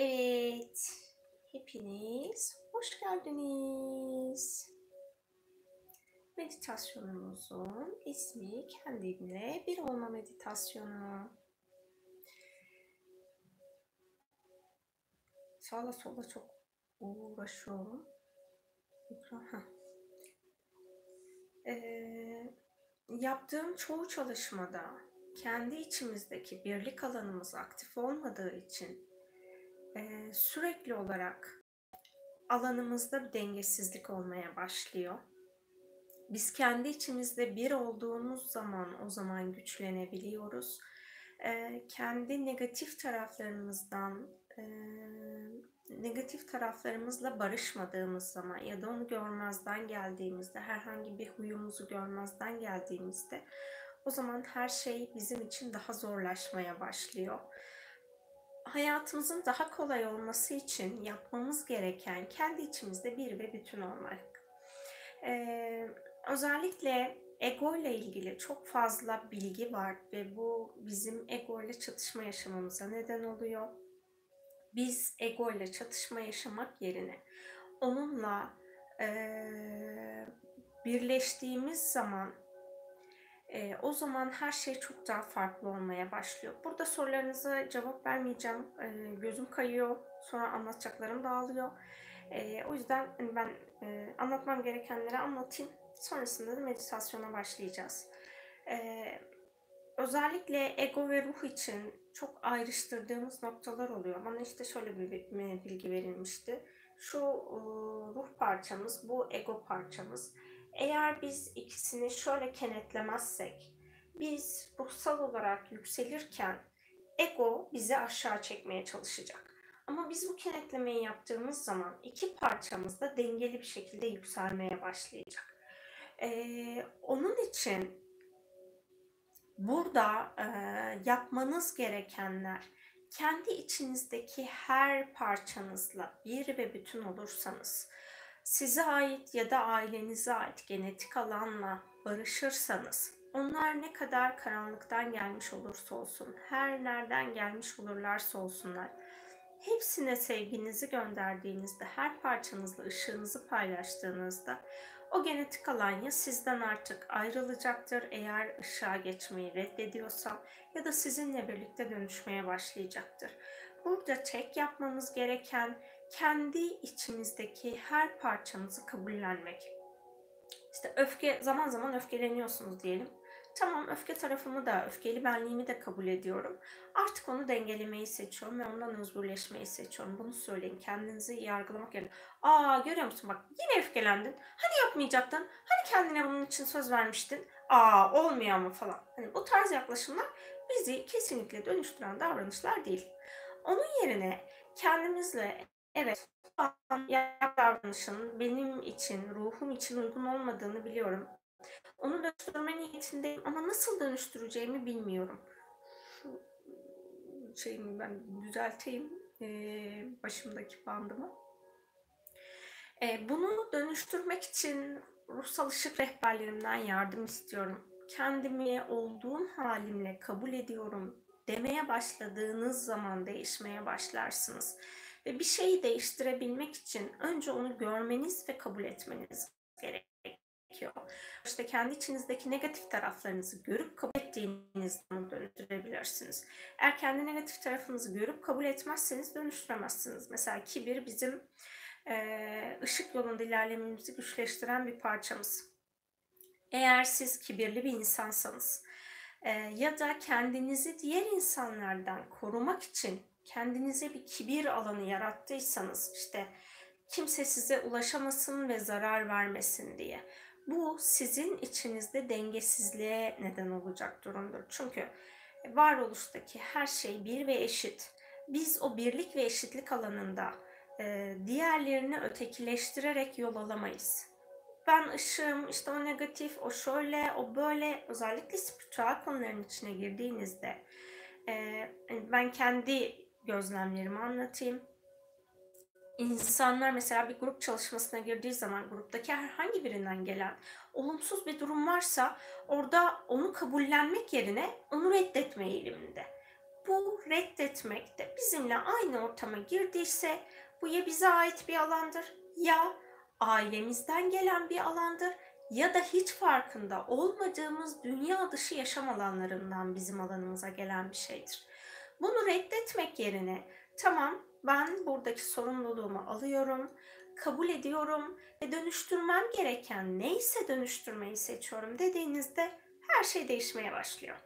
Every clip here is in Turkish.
Evet, hepiniz hoş geldiniz. Meditasyonumuzun ismi kendimle bir olma meditasyonu. Sağla sola çok uğraşıyorum. Ee, yaptığım çoğu çalışmada kendi içimizdeki birlik alanımız aktif olmadığı için e, sürekli olarak alanımızda bir dengesizlik olmaya başlıyor. Biz kendi içimizde bir olduğumuz zaman o zaman güçlenebiliyoruz. E, kendi negatif taraflarımızdan e, negatif taraflarımızla barışmadığımız zaman ya da onu görmezden geldiğimizde herhangi bir huyumuzu görmezden geldiğimizde o zaman her şey bizim için daha zorlaşmaya başlıyor hayatımızın daha kolay olması için yapmamız gereken kendi içimizde bir ve bütün olmak. Ee, özellikle ego ile ilgili çok fazla bilgi var ve bu bizim ego ile çatışma yaşamamıza neden oluyor. Biz ego ile çatışma yaşamak yerine onunla e, birleştiğimiz zaman e, o zaman her şey çok daha farklı olmaya başlıyor. Burada sorularınıza cevap vermeyeceğim. E, gözüm kayıyor. Sonra anlatacaklarım dağılıyor. E, o yüzden hani ben e, anlatmam gerekenleri anlatayım. Sonrasında da meditasyona başlayacağız. E, özellikle ego ve ruh için çok ayrıştırdığımız noktalar oluyor. Bana işte şöyle bir bilgi verilmişti. Şu e, ruh parçamız, bu ego parçamız eğer biz ikisini şöyle kenetlemezsek, biz ruhsal olarak yükselirken ego bizi aşağı çekmeye çalışacak. Ama biz bu kenetlemeyi yaptığımız zaman iki parçamız da dengeli bir şekilde yükselmeye başlayacak. Ee, onun için burada e, yapmanız gerekenler kendi içinizdeki her parçanızla bir ve bütün olursanız, size ait ya da ailenize ait genetik alanla barışırsanız onlar ne kadar karanlıktan gelmiş olursa olsun, her nereden gelmiş olurlarsa olsunlar, hepsine sevginizi gönderdiğinizde, her parçanızla ışığınızı paylaştığınızda o genetik alan ya sizden artık ayrılacaktır eğer ışığa geçmeyi reddediyorsa ya da sizinle birlikte dönüşmeye başlayacaktır. Burada tek yapmamız gereken kendi içimizdeki her parçamızı kabullenmek. İşte öfke, zaman zaman öfkeleniyorsunuz diyelim. Tamam öfke tarafımı da, öfkeli benliğimi de kabul ediyorum. Artık onu dengelemeyi seçiyorum ve ondan özgürleşmeyi seçiyorum. Bunu söyleyin. Kendinizi yargılamak yerine. Aa görüyor musun bak yine öfkelendin. Hani yapmayacaktın? Hani kendine bunun için söz vermiştin? Aa olmuyor ama falan. Hani bu tarz yaklaşımlar bizi kesinlikle dönüştüren davranışlar değil. Onun yerine kendimizle Evet, yaptığım davranışın benim için, ruhum için uygun olmadığını biliyorum. Onu dönüştürme niyetindeyim ama nasıl dönüştüreceğimi bilmiyorum. Şu şeyimi ben düzelteyim ee, başımdaki bandımı. Ee, bunu dönüştürmek için ruhsal ışık rehberlerimden yardım istiyorum. Kendimi olduğum halimle kabul ediyorum demeye başladığınız zaman değişmeye başlarsınız. Ve bir şeyi değiştirebilmek için önce onu görmeniz ve kabul etmeniz gerekiyor. İşte kendi içinizdeki negatif taraflarınızı görüp kabul ettiğiniz zaman dönüştürebilirsiniz. Eğer kendi negatif tarafınızı görüp kabul etmezseniz dönüştüremezsiniz. Mesela kibir bizim e, ışık yolunda ilerlememizi güçleştiren bir parçamız. Eğer siz kibirli bir insansanız e, ya da kendinizi diğer insanlardan korumak için kendinize bir kibir alanı yarattıysanız işte kimse size ulaşamasın ve zarar vermesin diye. Bu sizin içinizde dengesizliğe neden olacak durumdur. Çünkü varoluştaki her şey bir ve eşit. Biz o birlik ve eşitlik alanında e, diğerlerini ötekileştirerek yol alamayız. Ben ışığım, işte o negatif, o şöyle, o böyle özellikle spiritüel konuların içine girdiğinizde e, ben kendi gözlemlerimi anlatayım. İnsanlar mesela bir grup çalışmasına girdiği zaman gruptaki herhangi birinden gelen olumsuz bir durum varsa orada onu kabullenmek yerine onu reddetme eğiliminde. bu reddetmek de bizimle aynı ortama girdiyse bu ya bize ait bir alandır ya ailemizden gelen bir alandır ya da hiç farkında olmadığımız dünya dışı yaşam alanlarından bizim alanımıza gelen bir şeydir. Bunu reddetmek yerine tamam ben buradaki sorumluluğumu alıyorum, kabul ediyorum ve dönüştürmem gereken neyse dönüştürmeyi seçiyorum dediğinizde her şey değişmeye başlıyor.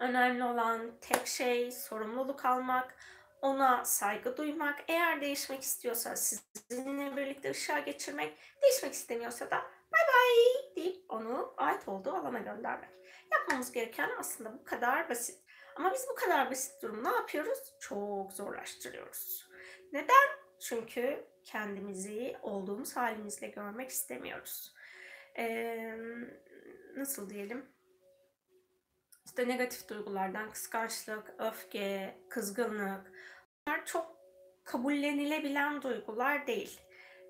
Önemli olan tek şey sorumluluk almak, ona saygı duymak. Eğer değişmek istiyorsa sizinle birlikte ışığa geçirmek, değişmek istemiyorsa da bay bay deyip onu ait olduğu alana göndermek. Yapmamız gereken aslında bu kadar basit. Ama biz bu kadar basit durum ne yapıyoruz? Çok zorlaştırıyoruz. Neden? Çünkü kendimizi olduğumuz halimizle görmek istemiyoruz. Ee, nasıl diyelim? İşte negatif duygulardan kıskançlık, öfke, kızgınlık bunlar çok kabullenilebilen duygular değil.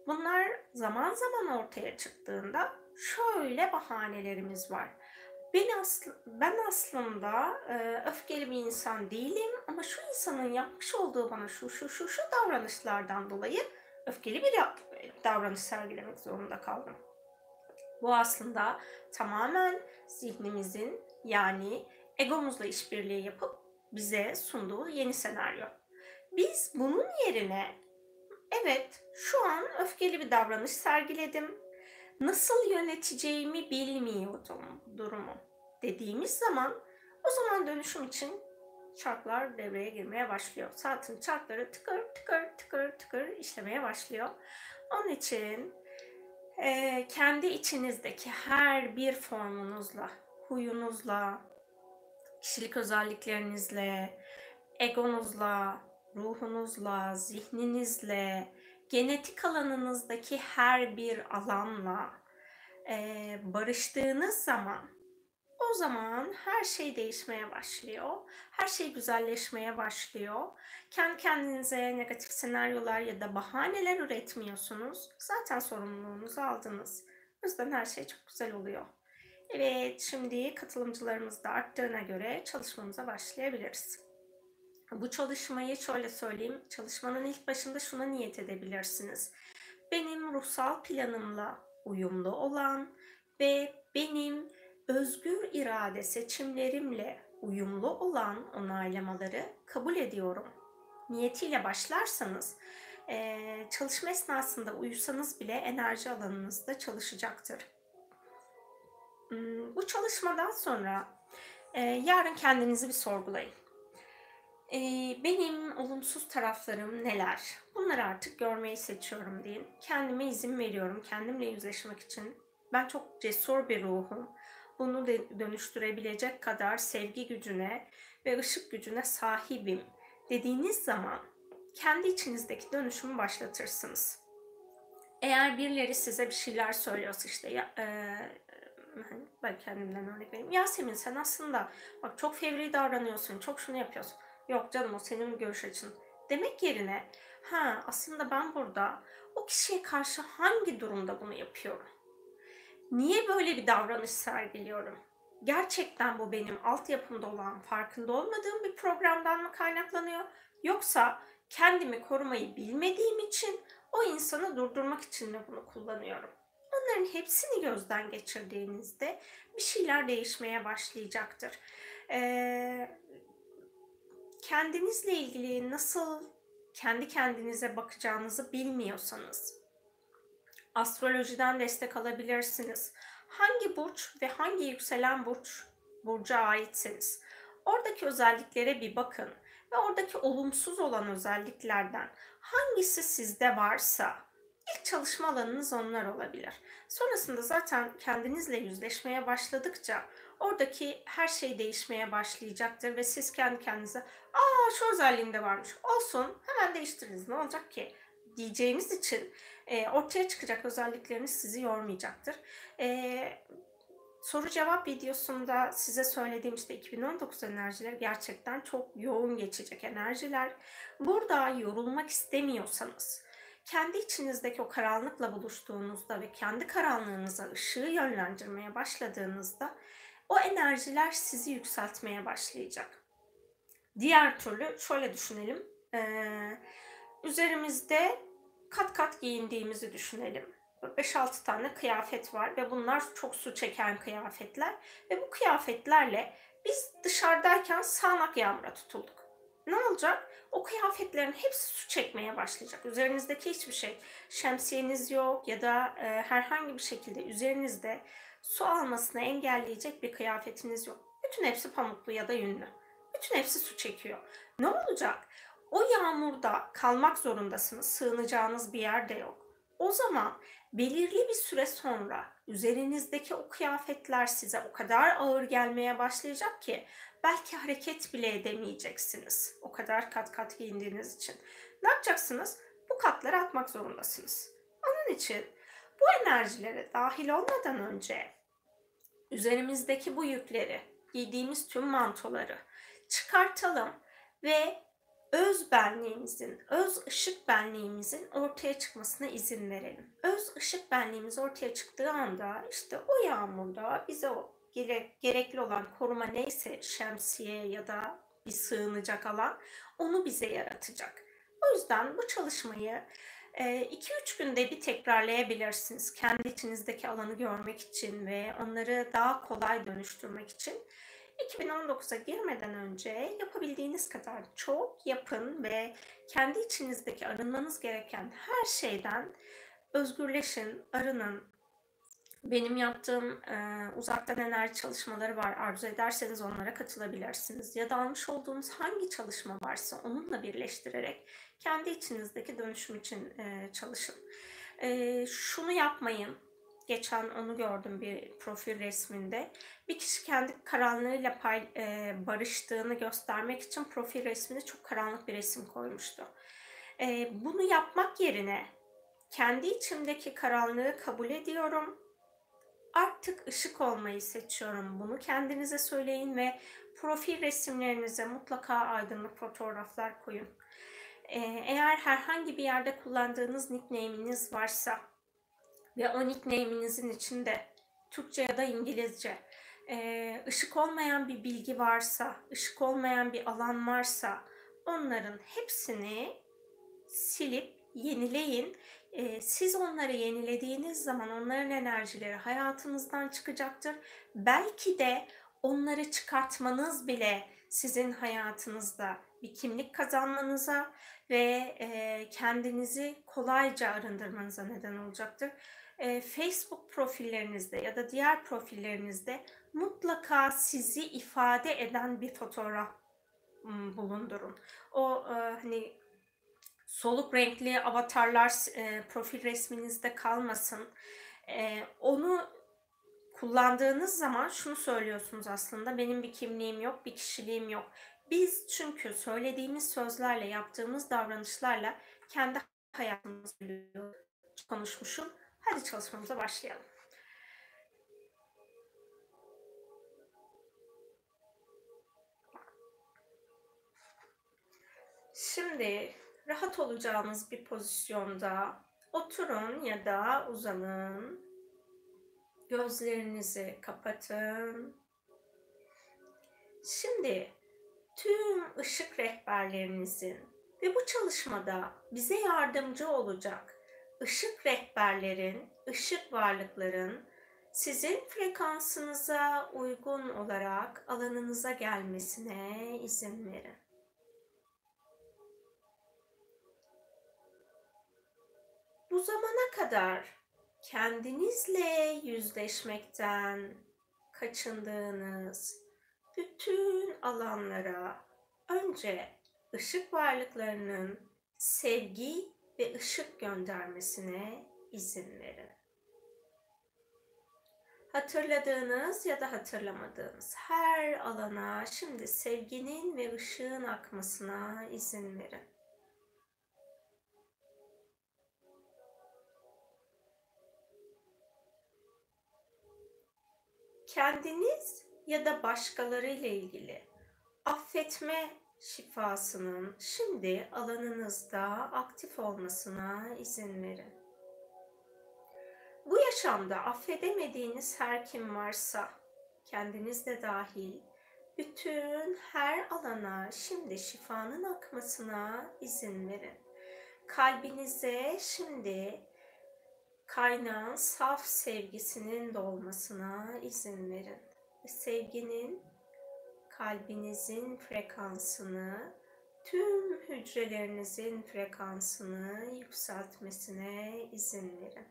Bunlar zaman zaman ortaya çıktığında şöyle bahanelerimiz var. Ben, asl ben aslında e, öfkeli bir insan değilim ama şu insanın yapmış olduğu bana şu şu şu şu davranışlardan dolayı öfkeli bir davranış sergilemek zorunda kaldım. Bu aslında tamamen zihnimizin yani egomuzla işbirliği yapıp bize sunduğu yeni senaryo. Biz bunun yerine evet şu an öfkeli bir davranış sergiledim. Nasıl yöneteceğimi bilmiyordum durumu dediğimiz zaman o zaman dönüşüm için çarklar devreye girmeye başlıyor. Saatin çarkları tıkır tıkır tıkır tıkır işlemeye başlıyor. Onun için e, kendi içinizdeki her bir formunuzla, huyunuzla, kişilik özelliklerinizle, egonuzla, ruhunuzla, zihninizle, genetik alanınızdaki her bir alanla e, barıştığınız zaman o zaman her şey değişmeye başlıyor. Her şey güzelleşmeye başlıyor. Kendi kendinize negatif senaryolar ya da bahaneler üretmiyorsunuz. Zaten sorumluluğunuzu aldınız. O yüzden her şey çok güzel oluyor. Evet, şimdi katılımcılarımız da arttığına göre çalışmamıza başlayabiliriz. Bu çalışmayı şöyle söyleyeyim. Çalışmanın ilk başında şuna niyet edebilirsiniz. Benim ruhsal planımla uyumlu olan ve benim özgür irade seçimlerimle uyumlu olan onaylamaları kabul ediyorum. Niyetiyle başlarsanız çalışma esnasında uyusanız bile enerji alanınızda çalışacaktır. Hmm, bu çalışmadan sonra yarın kendinizi bir sorgulayın. Benim olumsuz taraflarım neler? Bunları artık görmeyi seçiyorum deyin. Kendime izin veriyorum kendimle yüzleşmek için. Ben çok cesur bir ruhum bunu dönüştürebilecek kadar sevgi gücüne ve ışık gücüne sahibim dediğiniz zaman kendi içinizdeki dönüşümü başlatırsınız. Eğer birileri size bir şeyler söylüyorsa işte ya, e, ben kendimden örnek vereyim. Yasemin sen aslında bak çok fevri davranıyorsun, çok şunu yapıyorsun. Yok canım o senin görüş açın. Demek yerine ha aslında ben burada o kişiye karşı hangi durumda bunu yapıyorum? niye böyle bir davranış sergiliyorum? Gerçekten bu benim altyapımda olan, farkında olmadığım bir programdan mı kaynaklanıyor? Yoksa kendimi korumayı bilmediğim için o insanı durdurmak için mi bunu kullanıyorum? Onların hepsini gözden geçirdiğinizde bir şeyler değişmeye başlayacaktır. Ee, kendinizle ilgili nasıl kendi kendinize bakacağınızı bilmiyorsanız astrolojiden destek alabilirsiniz. Hangi burç ve hangi yükselen burç burca aitseniz oradaki özelliklere bir bakın ve oradaki olumsuz olan özelliklerden hangisi sizde varsa ilk çalışma alanınız onlar olabilir. Sonrasında zaten kendinizle yüzleşmeye başladıkça oradaki her şey değişmeye başlayacaktır ve siz kendi kendinize aa şu özelliğinde varmış olsun hemen değiştiririz ne olacak ki diyeceğiniz için e, ortaya çıkacak özellikleriniz sizi yormayacaktır. E, soru cevap videosunda size söylediğim işte 2019 enerjileri gerçekten çok yoğun geçecek enerjiler. Burada yorulmak istemiyorsanız, kendi içinizdeki o karanlıkla buluştuğunuzda ve kendi karanlığınıza ışığı yönlendirmeye başladığınızda o enerjiler sizi yükseltmeye başlayacak. Diğer türlü şöyle düşünelim. Ee, üzerimizde kat kat giyindiğimizi düşünelim. 5-6 tane kıyafet var ve bunlar çok su çeken kıyafetler. Ve bu kıyafetlerle biz dışarıdayken sağanak yağmura tutulduk. Ne olacak? O kıyafetlerin hepsi su çekmeye başlayacak. Üzerinizdeki hiçbir şey, şemsiyeniz yok ya da e, herhangi bir şekilde üzerinizde su almasını engelleyecek bir kıyafetiniz yok. Bütün hepsi pamuklu ya da yünlü. Bütün hepsi su çekiyor. Ne olacak? O yağmurda kalmak zorundasınız. Sığınacağınız bir yer de yok. O zaman belirli bir süre sonra üzerinizdeki o kıyafetler size o kadar ağır gelmeye başlayacak ki belki hareket bile edemeyeceksiniz. O kadar kat kat giyindiğiniz için. Ne yapacaksınız? Bu katları atmak zorundasınız. Onun için bu enerjilere dahil olmadan önce üzerimizdeki bu yükleri, giydiğimiz tüm mantoları çıkartalım ve öz benliğimizin, öz ışık benliğimizin ortaya çıkmasına izin verelim. Öz ışık benliğimiz ortaya çıktığı anda işte o yağmurda bize o gerekli olan koruma neyse şemsiye ya da bir sığınacak alan onu bize yaratacak. O yüzden bu çalışmayı 2-3 günde bir tekrarlayabilirsiniz. Kendi içinizdeki alanı görmek için ve onları daha kolay dönüştürmek için. 2019'a girmeden önce yapabildiğiniz kadar çok yapın ve kendi içinizdeki arınmanız gereken her şeyden özgürleşin, arının. Benim yaptığım e, uzaktan enerji çalışmaları var. Arzu ederseniz onlara katılabilirsiniz. Ya da almış olduğunuz hangi çalışma varsa onunla birleştirerek kendi içinizdeki dönüşüm için e, çalışın. E, şunu yapmayın Geçen onu gördüm bir profil resminde. Bir kişi kendi karanlığıyla pay, e, barıştığını göstermek için profil resminde çok karanlık bir resim koymuştu. E, bunu yapmak yerine kendi içimdeki karanlığı kabul ediyorum. Artık ışık olmayı seçiyorum. Bunu kendinize söyleyin ve profil resimlerinize mutlaka aydınlık fotoğraflar koyun. Ee, eğer herhangi bir yerde kullandığınız nickname'iniz varsa ve o nickname'inizin içinde Türkçe ya da İngilizce e, ışık olmayan bir bilgi varsa, ışık olmayan bir alan varsa onların hepsini silip yenileyin. Siz onları yenilediğiniz zaman onların enerjileri hayatınızdan çıkacaktır. Belki de onları çıkartmanız bile sizin hayatınızda bir kimlik kazanmanıza ve kendinizi kolayca arındırmanıza neden olacaktır Facebook profillerinizde ya da diğer profillerinizde mutlaka sizi ifade eden bir fotoğraf bulundurun. O hani soluk renkli avatarlar e, profil resminizde kalmasın. E, onu kullandığınız zaman şunu söylüyorsunuz aslında benim bir kimliğim yok, bir kişiliğim yok. Biz çünkü söylediğimiz sözlerle, yaptığımız davranışlarla kendi hayatımızı konuşmuşum Hadi çalışmamıza başlayalım. Şimdi rahat olacağınız bir pozisyonda oturun ya da uzanın. Gözlerinizi kapatın. Şimdi tüm ışık rehberlerinizin ve bu çalışmada bize yardımcı olacak ışık rehberlerin, ışık varlıkların sizin frekansınıza uygun olarak alanınıza gelmesine izin verin. Bu zamana kadar kendinizle yüzleşmekten kaçındığınız bütün alanlara önce ışık varlıklarının sevgi ve ışık göndermesine izin verin. Hatırladığınız ya da hatırlamadığınız her alana şimdi sevginin ve ışığın akmasına izin verin. Kendiniz ya da başkaları ile ilgili affetme şifasının şimdi alanınızda aktif olmasına izin verin. Bu yaşamda affedemediğiniz her kim varsa, kendiniz de dahil, bütün her alana şimdi şifanın akmasına izin verin. Kalbinize şimdi kaynağın saf sevgisinin dolmasına izin verin. Ve sevginin kalbinizin frekansını, tüm hücrelerinizin frekansını yükseltmesine izin verin.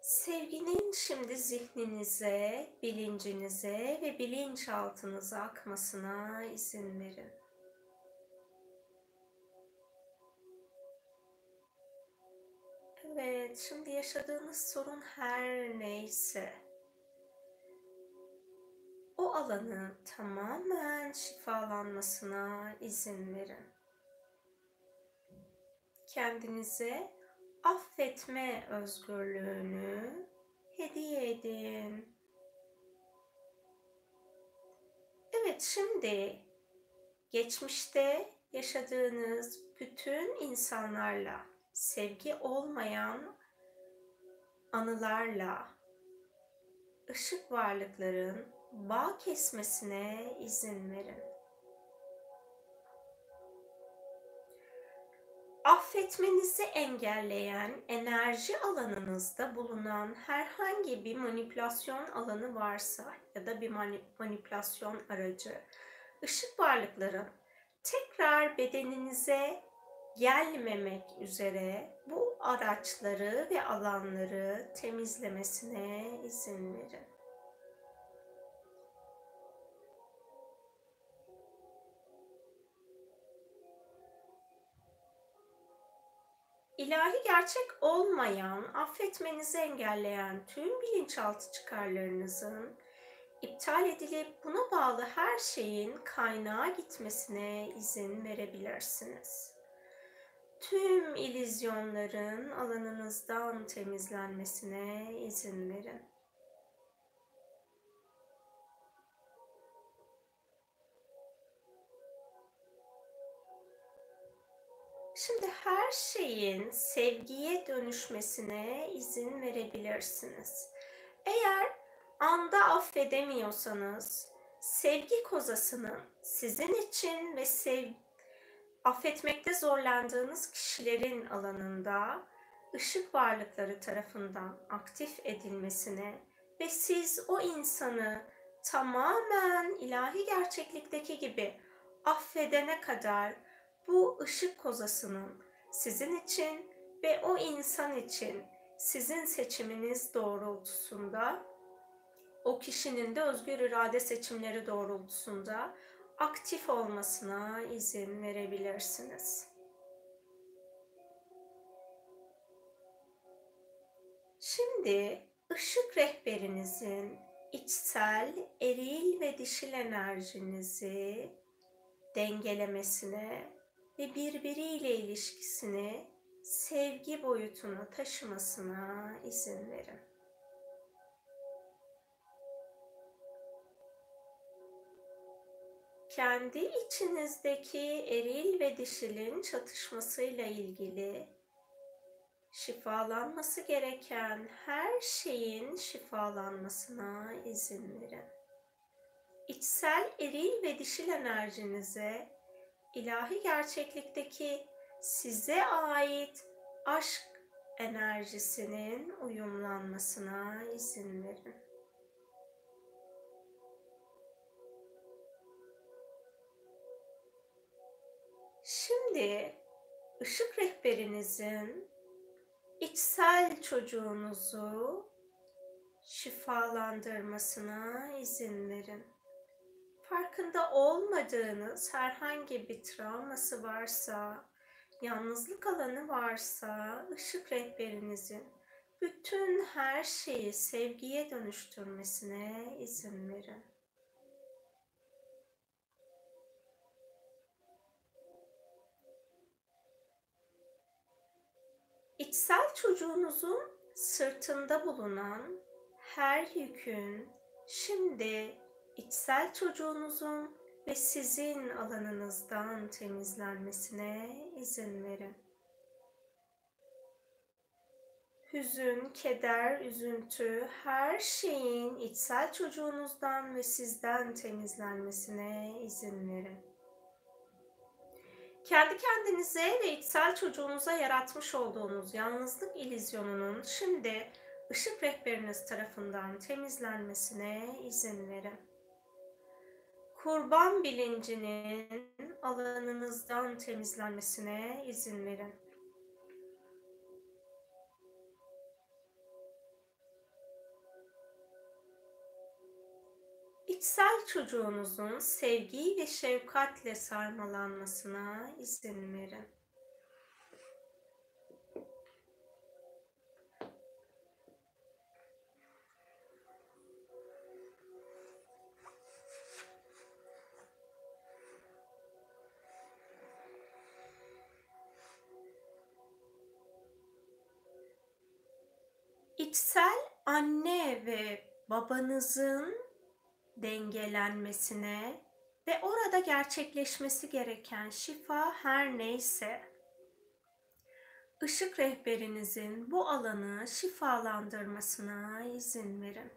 Sevginin şimdi zihninize, bilincinize ve bilinçaltınıza akmasına izin verin. Evet, şimdi yaşadığınız sorun her neyse o alanı tamamen şifalanmasına izin verin. Kendinize affetme özgürlüğünü hediye edin. Evet, şimdi geçmişte yaşadığınız bütün insanlarla sevgi olmayan anılarla ışık varlıkların bağ kesmesine izin verin. Affetmenizi engelleyen enerji alanınızda bulunan herhangi bir manipülasyon alanı varsa ya da bir manipülasyon aracı, ışık varlıkların tekrar bedeninize gelmemek üzere bu araçları ve alanları temizlemesine izin verin. İlahi gerçek olmayan, affetmenizi engelleyen tüm bilinçaltı çıkarlarınızın iptal edilip buna bağlı her şeyin kaynağa gitmesine izin verebilirsiniz. Tüm ilizyonların alanınızdan temizlenmesine izin verin. Şimdi her şeyin sevgiye dönüşmesine izin verebilirsiniz. Eğer anda affedemiyorsanız sevgi kozasının sizin için ve sev affetmekte zorlandığınız kişilerin alanında ışık varlıkları tarafından aktif edilmesine ve siz o insanı tamamen ilahi gerçeklikteki gibi affedene kadar bu ışık kozasının sizin için ve o insan için sizin seçiminiz doğrultusunda o kişinin de özgür irade seçimleri doğrultusunda aktif olmasına izin verebilirsiniz. Şimdi ışık rehberinizin içsel, eril ve dişil enerjinizi dengelemesine ve birbiriyle ilişkisini sevgi boyutuna taşımasına izin verin. Kendi içinizdeki eril ve dişilin çatışmasıyla ilgili şifalanması gereken her şeyin şifalanmasına izin verin. İçsel eril ve dişil enerjinize ilahi gerçeklikteki size ait aşk enerjisinin uyumlanmasına izin verin. Şimdi ışık rehberinizin içsel çocuğunuzu şifalandırmasına izin verin farkında olmadığınız herhangi bir travması varsa, yalnızlık alanı varsa ışık rehberinizin bütün her şeyi sevgiye dönüştürmesine izin verin. İçsel çocuğunuzun sırtında bulunan her yükün şimdi içsel çocuğunuzun ve sizin alanınızdan temizlenmesine izin verin. hüzün, keder, üzüntü, her şeyin içsel çocuğunuzdan ve sizden temizlenmesine izin verin. Kendi kendinize ve içsel çocuğunuza yaratmış olduğunuz yalnızlık ilizyonunun şimdi ışık rehberiniz tarafından temizlenmesine izin verin. Kurban bilincinin alanınızdan temizlenmesine izin verin. İçsel çocuğunuzun sevgi ve şefkatle sarmalanmasına izin verin. İçsel anne ve babanızın dengelenmesine ve orada gerçekleşmesi gereken şifa her neyse ışık rehberinizin bu alanı şifalandırmasına izin verin.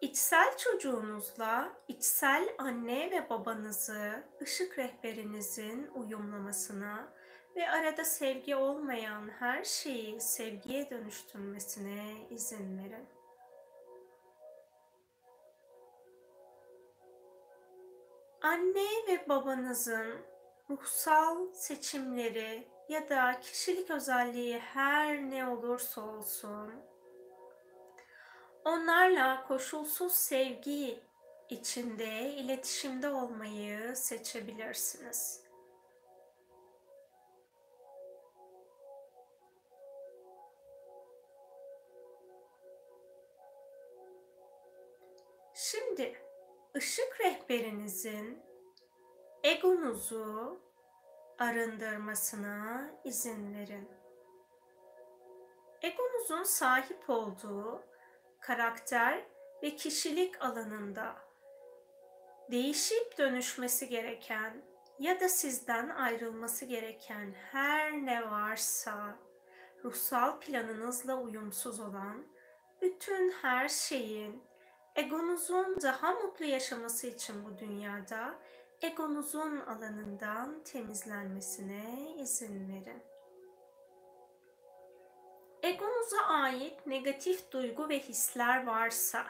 İçsel çocuğunuzla içsel anne ve babanızı ışık rehberinizin uyumlamasına ve arada sevgi olmayan her şeyi sevgiye dönüştürmesine izin verin. Anne ve babanızın ruhsal seçimleri ya da kişilik özelliği her ne olursa olsun onlarla koşulsuz sevgi içinde iletişimde olmayı seçebilirsiniz. Şimdi ışık rehberinizin egonuzu arındırmasına izin verin. Egonuzun sahip olduğu karakter ve kişilik alanında değişip dönüşmesi gereken ya da sizden ayrılması gereken her ne varsa ruhsal planınızla uyumsuz olan bütün her şeyin Egonuzun daha mutlu yaşaması için bu dünyada egonuzun alanından temizlenmesine izin verin. Egonuza ait negatif duygu ve hisler varsa,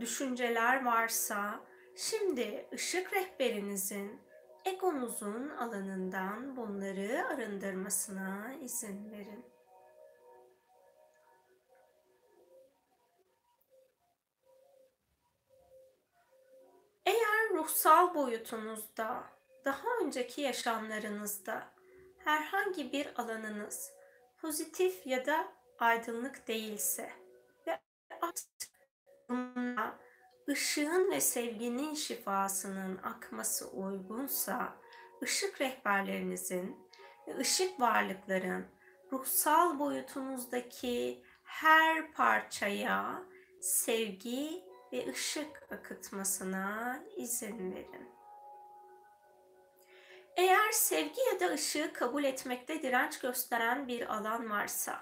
düşünceler varsa, şimdi ışık rehberinizin egonuzun alanından bunları arındırmasına izin verin. Ruhsal boyutunuzda, daha önceki yaşamlarınızda herhangi bir alanınız pozitif ya da aydınlık değilse ve artık bununla ışığın ve sevginin şifasının akması uygunsa ışık rehberlerinizin ve ışık varlıkların ruhsal boyutunuzdaki her parçaya sevgi ve ışık akıtmasına izin verin. Eğer sevgi ya da ışığı kabul etmekte direnç gösteren bir alan varsa,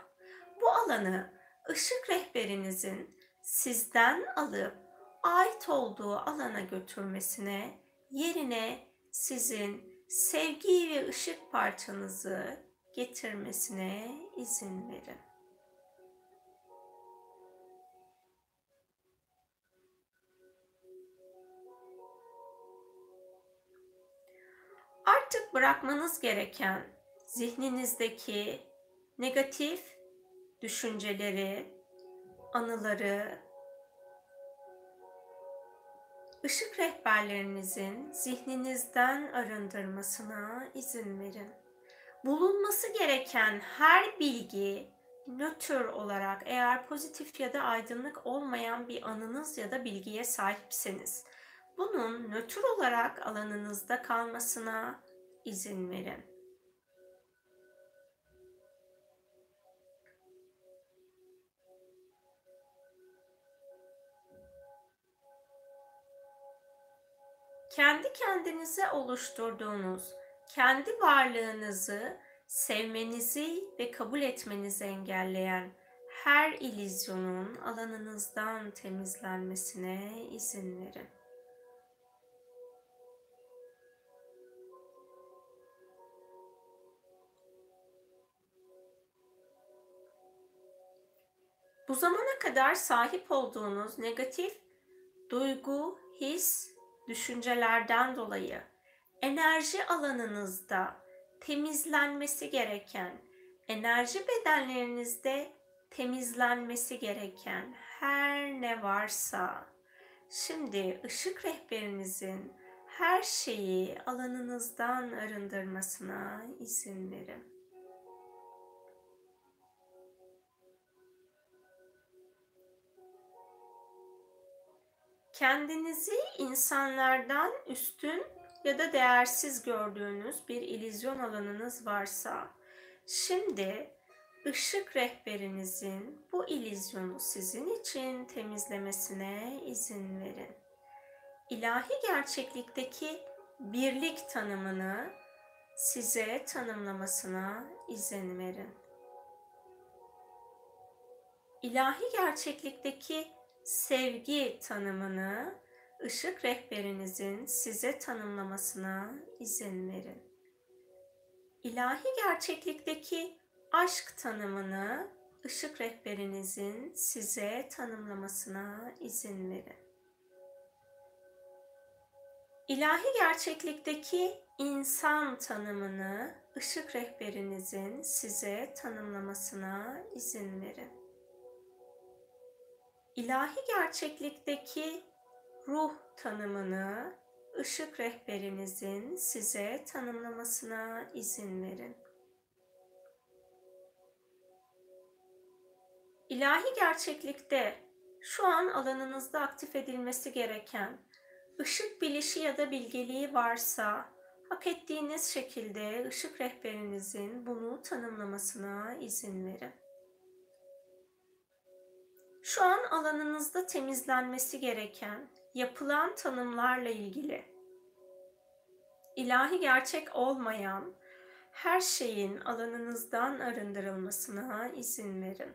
bu alanı ışık rehberinizin sizden alıp ait olduğu alana götürmesine, yerine sizin sevgi ve ışık parçanızı getirmesine izin verin. Bırakmanız gereken zihninizdeki negatif düşünceleri, anıları, ışık rehberlerinizin zihninizden arındırmasına izin verin. Bulunması gereken her bilgi nötr olarak eğer pozitif ya da aydınlık olmayan bir anınız ya da bilgiye sahipseniz bunun nötr olarak alanınızda kalmasına izin verin. Kendi kendinize oluşturduğunuz kendi varlığınızı sevmenizi ve kabul etmenizi engelleyen her ilizyonun alanınızdan temizlenmesine izin verin. Bu zamana kadar sahip olduğunuz negatif duygu, his, düşüncelerden dolayı enerji alanınızda temizlenmesi gereken, enerji bedenlerinizde temizlenmesi gereken her ne varsa şimdi ışık rehberinizin her şeyi alanınızdan arındırmasına izin verin. Kendinizi insanlardan üstün ya da değersiz gördüğünüz bir ilizyon alanınız varsa, şimdi ışık rehberinizin bu ilizyonu sizin için temizlemesine izin verin. İlahi gerçeklikteki birlik tanımını size tanımlamasına izin verin. İlahi gerçeklikteki sevgi tanımını ışık rehberinizin size tanımlamasına izin verin. İlahi gerçeklikteki aşk tanımını ışık rehberinizin size tanımlamasına izin verin. İlahi gerçeklikteki insan tanımını ışık rehberinizin size tanımlamasına izin verin. İlahi gerçeklikteki ruh tanımını ışık rehberinizin size tanımlamasına izin verin. İlahi gerçeklikte şu an alanınızda aktif edilmesi gereken ışık bilişi ya da bilgeliği varsa hak ettiğiniz şekilde ışık rehberinizin bunu tanımlamasına izin verin. Şu an alanınızda temizlenmesi gereken yapılan tanımlarla ilgili ilahi gerçek olmayan her şeyin alanınızdan arındırılmasına izin verin.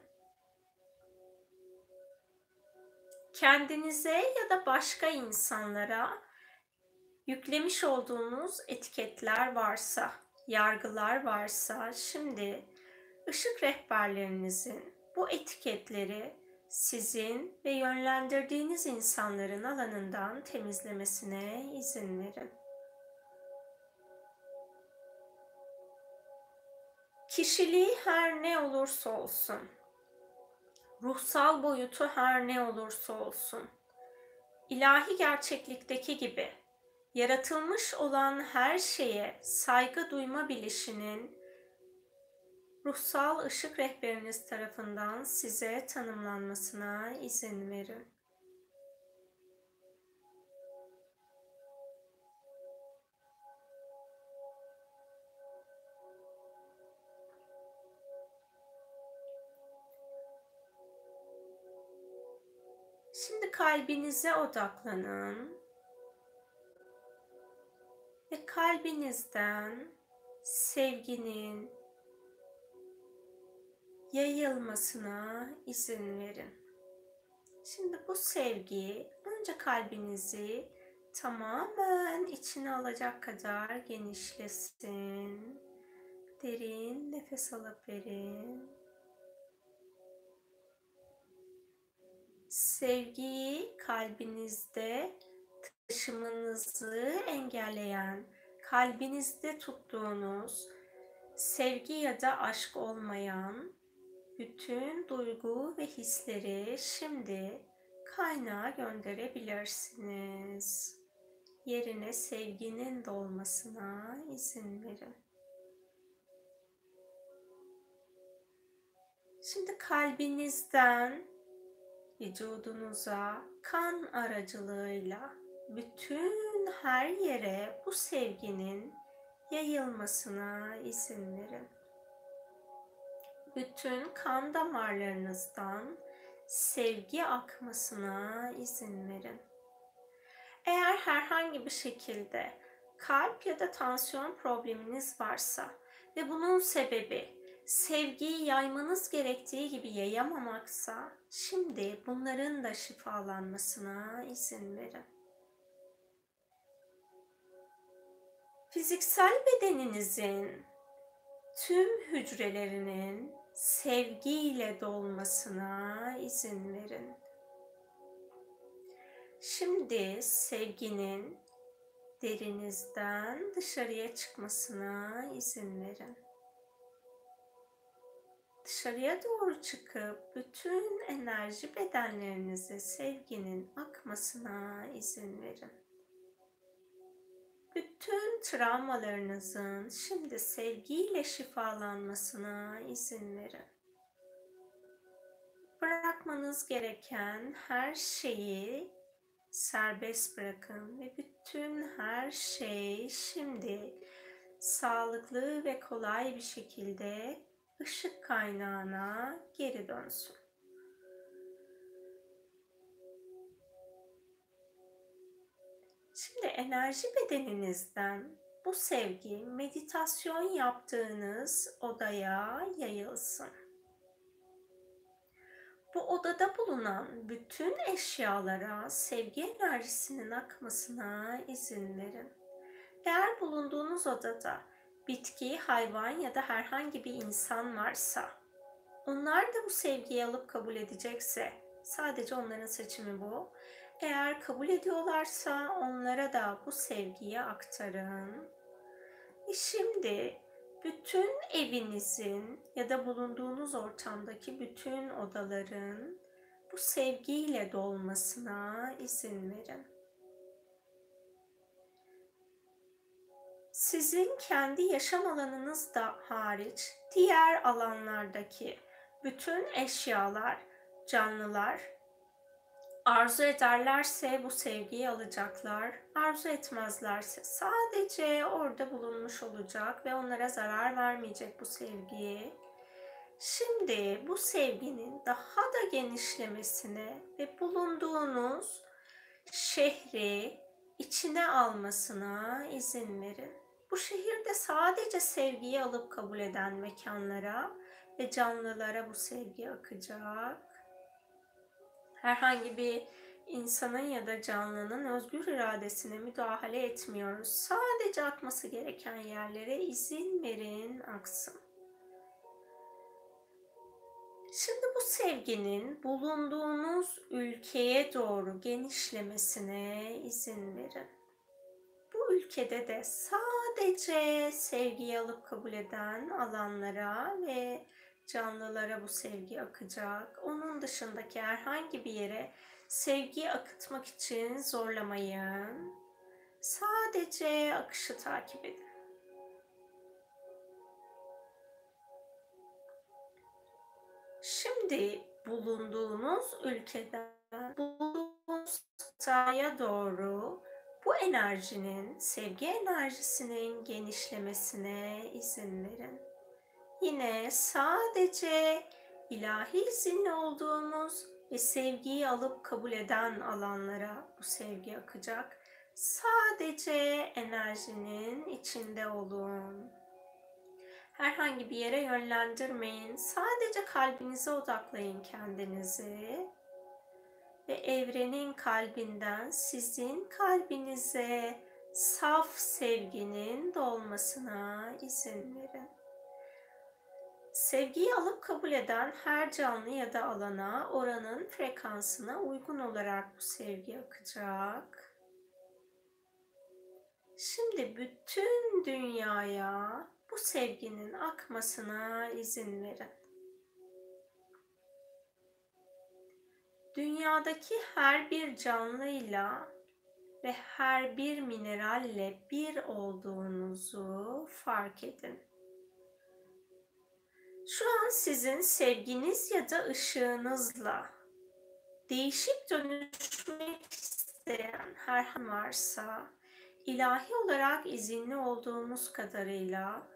Kendinize ya da başka insanlara yüklemiş olduğunuz etiketler varsa, yargılar varsa şimdi ışık rehberlerinizin bu etiketleri sizin ve yönlendirdiğiniz insanların alanından temizlemesine izin verin. Kişiliği her ne olursa olsun, ruhsal boyutu her ne olursa olsun, ilahi gerçeklikteki gibi yaratılmış olan her şeye saygı duyma bilişinin ruhsal ışık rehberiniz tarafından size tanımlanmasına izin verin. Şimdi kalbinize odaklanın ve kalbinizden sevginin, yayılmasına izin verin. Şimdi bu sevgi önce kalbinizi tamamen içine alacak kadar genişlesin. Derin nefes alıp verin. Sevgiyi kalbinizde taşımanızı engelleyen, kalbinizde tuttuğunuz sevgi ya da aşk olmayan bütün duygu ve hisleri şimdi kaynağa gönderebilirsiniz. Yerine sevginin dolmasına izin verin. Şimdi kalbinizden vücudunuza kan aracılığıyla bütün her yere bu sevginin yayılmasına izin verin bütün kan damarlarınızdan sevgi akmasına izin verin. Eğer herhangi bir şekilde kalp ya da tansiyon probleminiz varsa ve bunun sebebi sevgiyi yaymanız gerektiği gibi yayamamaksa şimdi bunların da şifalanmasına izin verin. Fiziksel bedeninizin tüm hücrelerinin sevgiyle dolmasına izin verin. Şimdi sevginin derinizden dışarıya çıkmasına izin verin. Dışarıya doğru çıkıp bütün enerji bedenlerinize sevginin akmasına izin verin. Bütün travmalarınızın şimdi sevgiyle şifalanmasına izin verin. Bırakmanız gereken her şeyi serbest bırakın ve bütün her şey şimdi sağlıklı ve kolay bir şekilde ışık kaynağına geri dönsün. Şimdi enerji bedeninizden bu sevgi meditasyon yaptığınız odaya yayılsın. Bu odada bulunan bütün eşyalara sevgi enerjisinin akmasına izin verin. Eğer bulunduğunuz odada bitki, hayvan ya da herhangi bir insan varsa, onlar da bu sevgiyi alıp kabul edecekse, sadece onların seçimi bu. Eğer kabul ediyorlarsa onlara da bu sevgiyi aktarın. E şimdi bütün evinizin ya da bulunduğunuz ortamdaki bütün odaların bu sevgiyle dolmasına izin verin. Sizin kendi yaşam alanınız da hariç diğer alanlardaki bütün eşyalar, canlılar Arzu ederlerse bu sevgiyi alacaklar. Arzu etmezlerse sadece orada bulunmuş olacak ve onlara zarar vermeyecek bu sevgiyi. Şimdi bu sevginin daha da genişlemesine ve bulunduğunuz şehri içine almasına izin verin. Bu şehirde sadece sevgiyi alıp kabul eden mekanlara ve canlılara bu sevgi akacak herhangi bir insanın ya da canlının özgür iradesine müdahale etmiyoruz. Sadece akması gereken yerlere izin verin aksın. Şimdi bu sevginin bulunduğunuz ülkeye doğru genişlemesine izin verin. Bu ülkede de sadece sevgiyi alıp kabul eden alanlara ve canlılara bu sevgi akacak. Onun dışındaki herhangi bir yere sevgiyi akıtmak için zorlamayın. Sadece akışı takip edin. Şimdi bulunduğunuz ülkeden bulunduğunuz sahaya doğru bu enerjinin, sevgi enerjisinin genişlemesine izin verin. Yine sadece ilahi izinli olduğumuz ve sevgiyi alıp kabul eden alanlara bu sevgi akacak. Sadece enerjinin içinde olun. Herhangi bir yere yönlendirmeyin. Sadece kalbinize odaklayın kendinizi. Ve evrenin kalbinden sizin kalbinize saf sevginin dolmasına izin verin. Sevgiyi alıp kabul eden her canlı ya da alana oranın frekansına uygun olarak bu sevgi akacak. Şimdi bütün dünyaya bu sevginin akmasına izin verin. Dünyadaki her bir canlıyla ve her bir mineralle bir olduğunuzu fark edin. Şu an sizin sevginiz ya da ışığınızla değişip dönüşmek isteyen herhangi varsa ilahi olarak izinli olduğumuz kadarıyla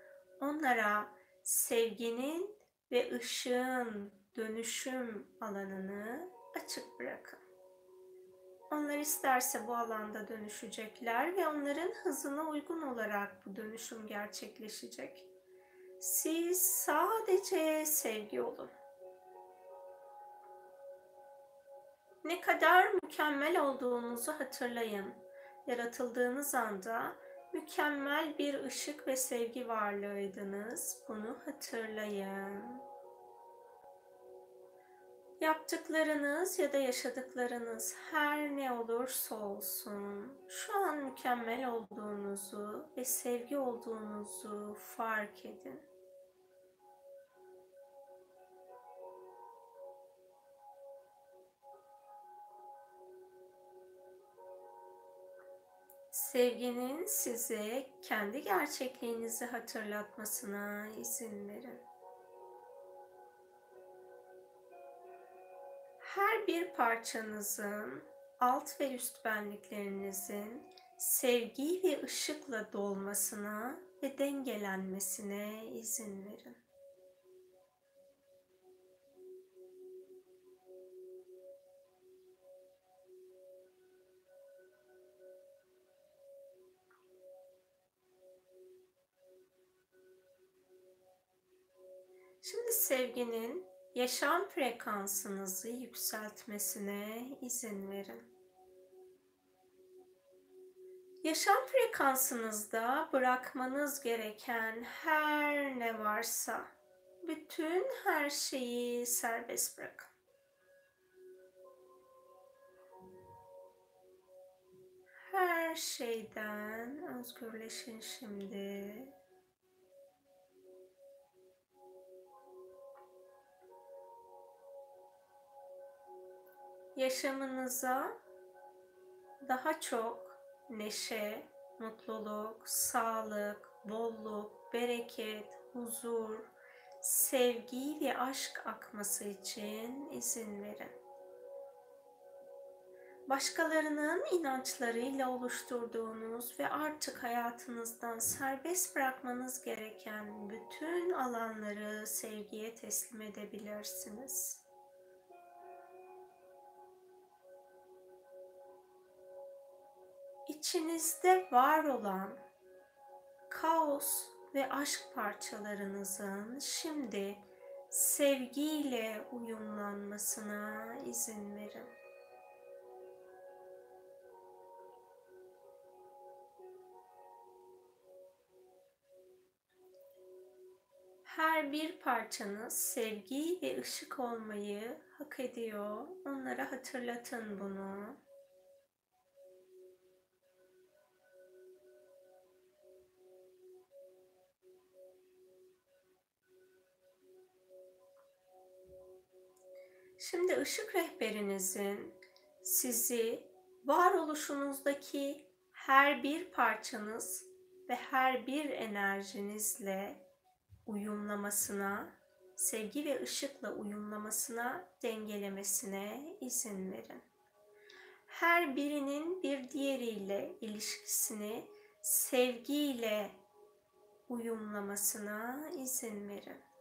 onlara sevginin ve ışığın dönüşüm alanını açık bırakın. Onlar isterse bu alanda dönüşecekler ve onların hızına uygun olarak bu dönüşüm gerçekleşecek. Siz sadece sevgi olun. Ne kadar mükemmel olduğunuzu hatırlayın. Yaratıldığınız anda mükemmel bir ışık ve sevgi varlığıydınız. Bunu hatırlayın. Yaptıklarınız ya da yaşadıklarınız her ne olursa olsun şu an mükemmel olduğunuzu ve sevgi olduğunuzu fark edin. Sevginin size kendi gerçekliğinizi hatırlatmasına izin verin. Her bir parçanızın, alt ve üst benliklerinizin sevgi ve ışıkla dolmasına ve dengelenmesine izin verin. Sevginin yaşam frekansınızı yükseltmesine izin verin. Yaşam frekansınızda bırakmanız gereken her ne varsa bütün her şeyi serbest bırakın. Her şeyden özgürleşin şimdi. Yaşamınıza daha çok neşe, mutluluk, sağlık, bolluk, bereket, huzur, sevgi ve aşk akması için izin verin. Başkalarının inançlarıyla oluşturduğunuz ve artık hayatınızdan serbest bırakmanız gereken bütün alanları sevgiye teslim edebilirsiniz. İçinizde var olan kaos ve aşk parçalarınızın şimdi sevgiyle uyumlanmasına izin verin. Her bir parçanız sevgi ve ışık olmayı hak ediyor. Onlara hatırlatın bunu. Şimdi ışık rehberinizin sizi varoluşunuzdaki her bir parçanız ve her bir enerjinizle uyumlamasına, sevgi ve ışıkla uyumlamasına, dengelemesine izin verin. Her birinin bir diğeriyle ilişkisini sevgiyle uyumlamasına izin verin.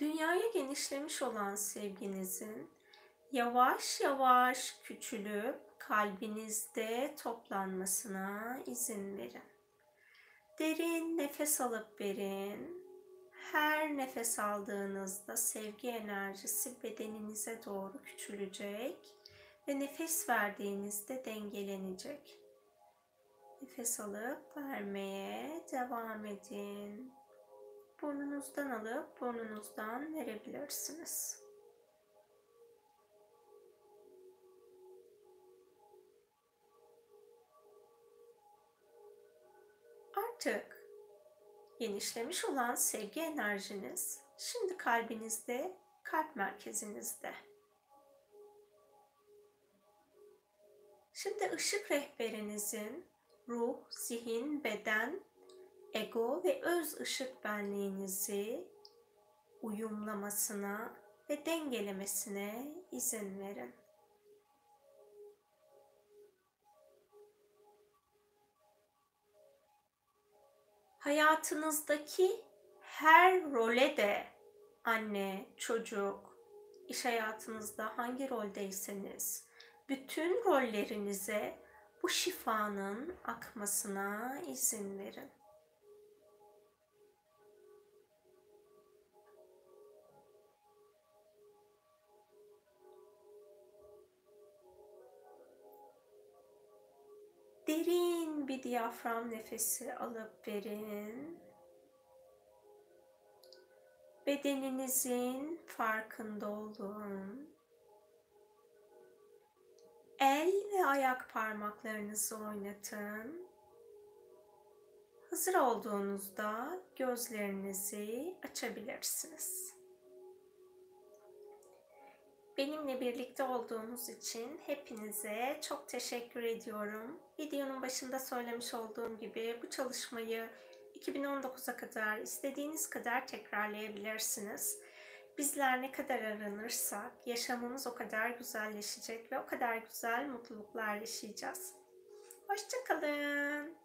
Dünyaya genişlemiş olan sevginizin yavaş yavaş küçülüp kalbinizde toplanmasına izin verin. Derin nefes alıp verin. Her nefes aldığınızda sevgi enerjisi bedeninize doğru küçülecek ve nefes verdiğinizde dengelenecek. Nefes alıp vermeye devam edin burnunuzdan alıp burnunuzdan verebilirsiniz. Artık genişlemiş olan sevgi enerjiniz şimdi kalbinizde, kalp merkezinizde. Şimdi ışık rehberinizin ruh, zihin, beden ego ve öz ışık benliğinizi uyumlamasına ve dengelemesine izin verin. Hayatınızdaki her role de anne, çocuk, iş hayatınızda hangi roldeyseniz bütün rollerinize bu şifanın akmasına izin verin. Bir diyafram nefesi alıp verin. Bedeninizin farkında olun. El ve ayak parmaklarınızı oynatın. Hazır olduğunuzda gözlerinizi açabilirsiniz. Benimle birlikte olduğunuz için hepinize çok teşekkür ediyorum. Videonun başında söylemiş olduğum gibi bu çalışmayı 2019'a kadar istediğiniz kadar tekrarlayabilirsiniz. Bizler ne kadar aranırsak yaşamımız o kadar güzelleşecek ve o kadar güzel mutluluklar yaşayacağız. Hoşçakalın.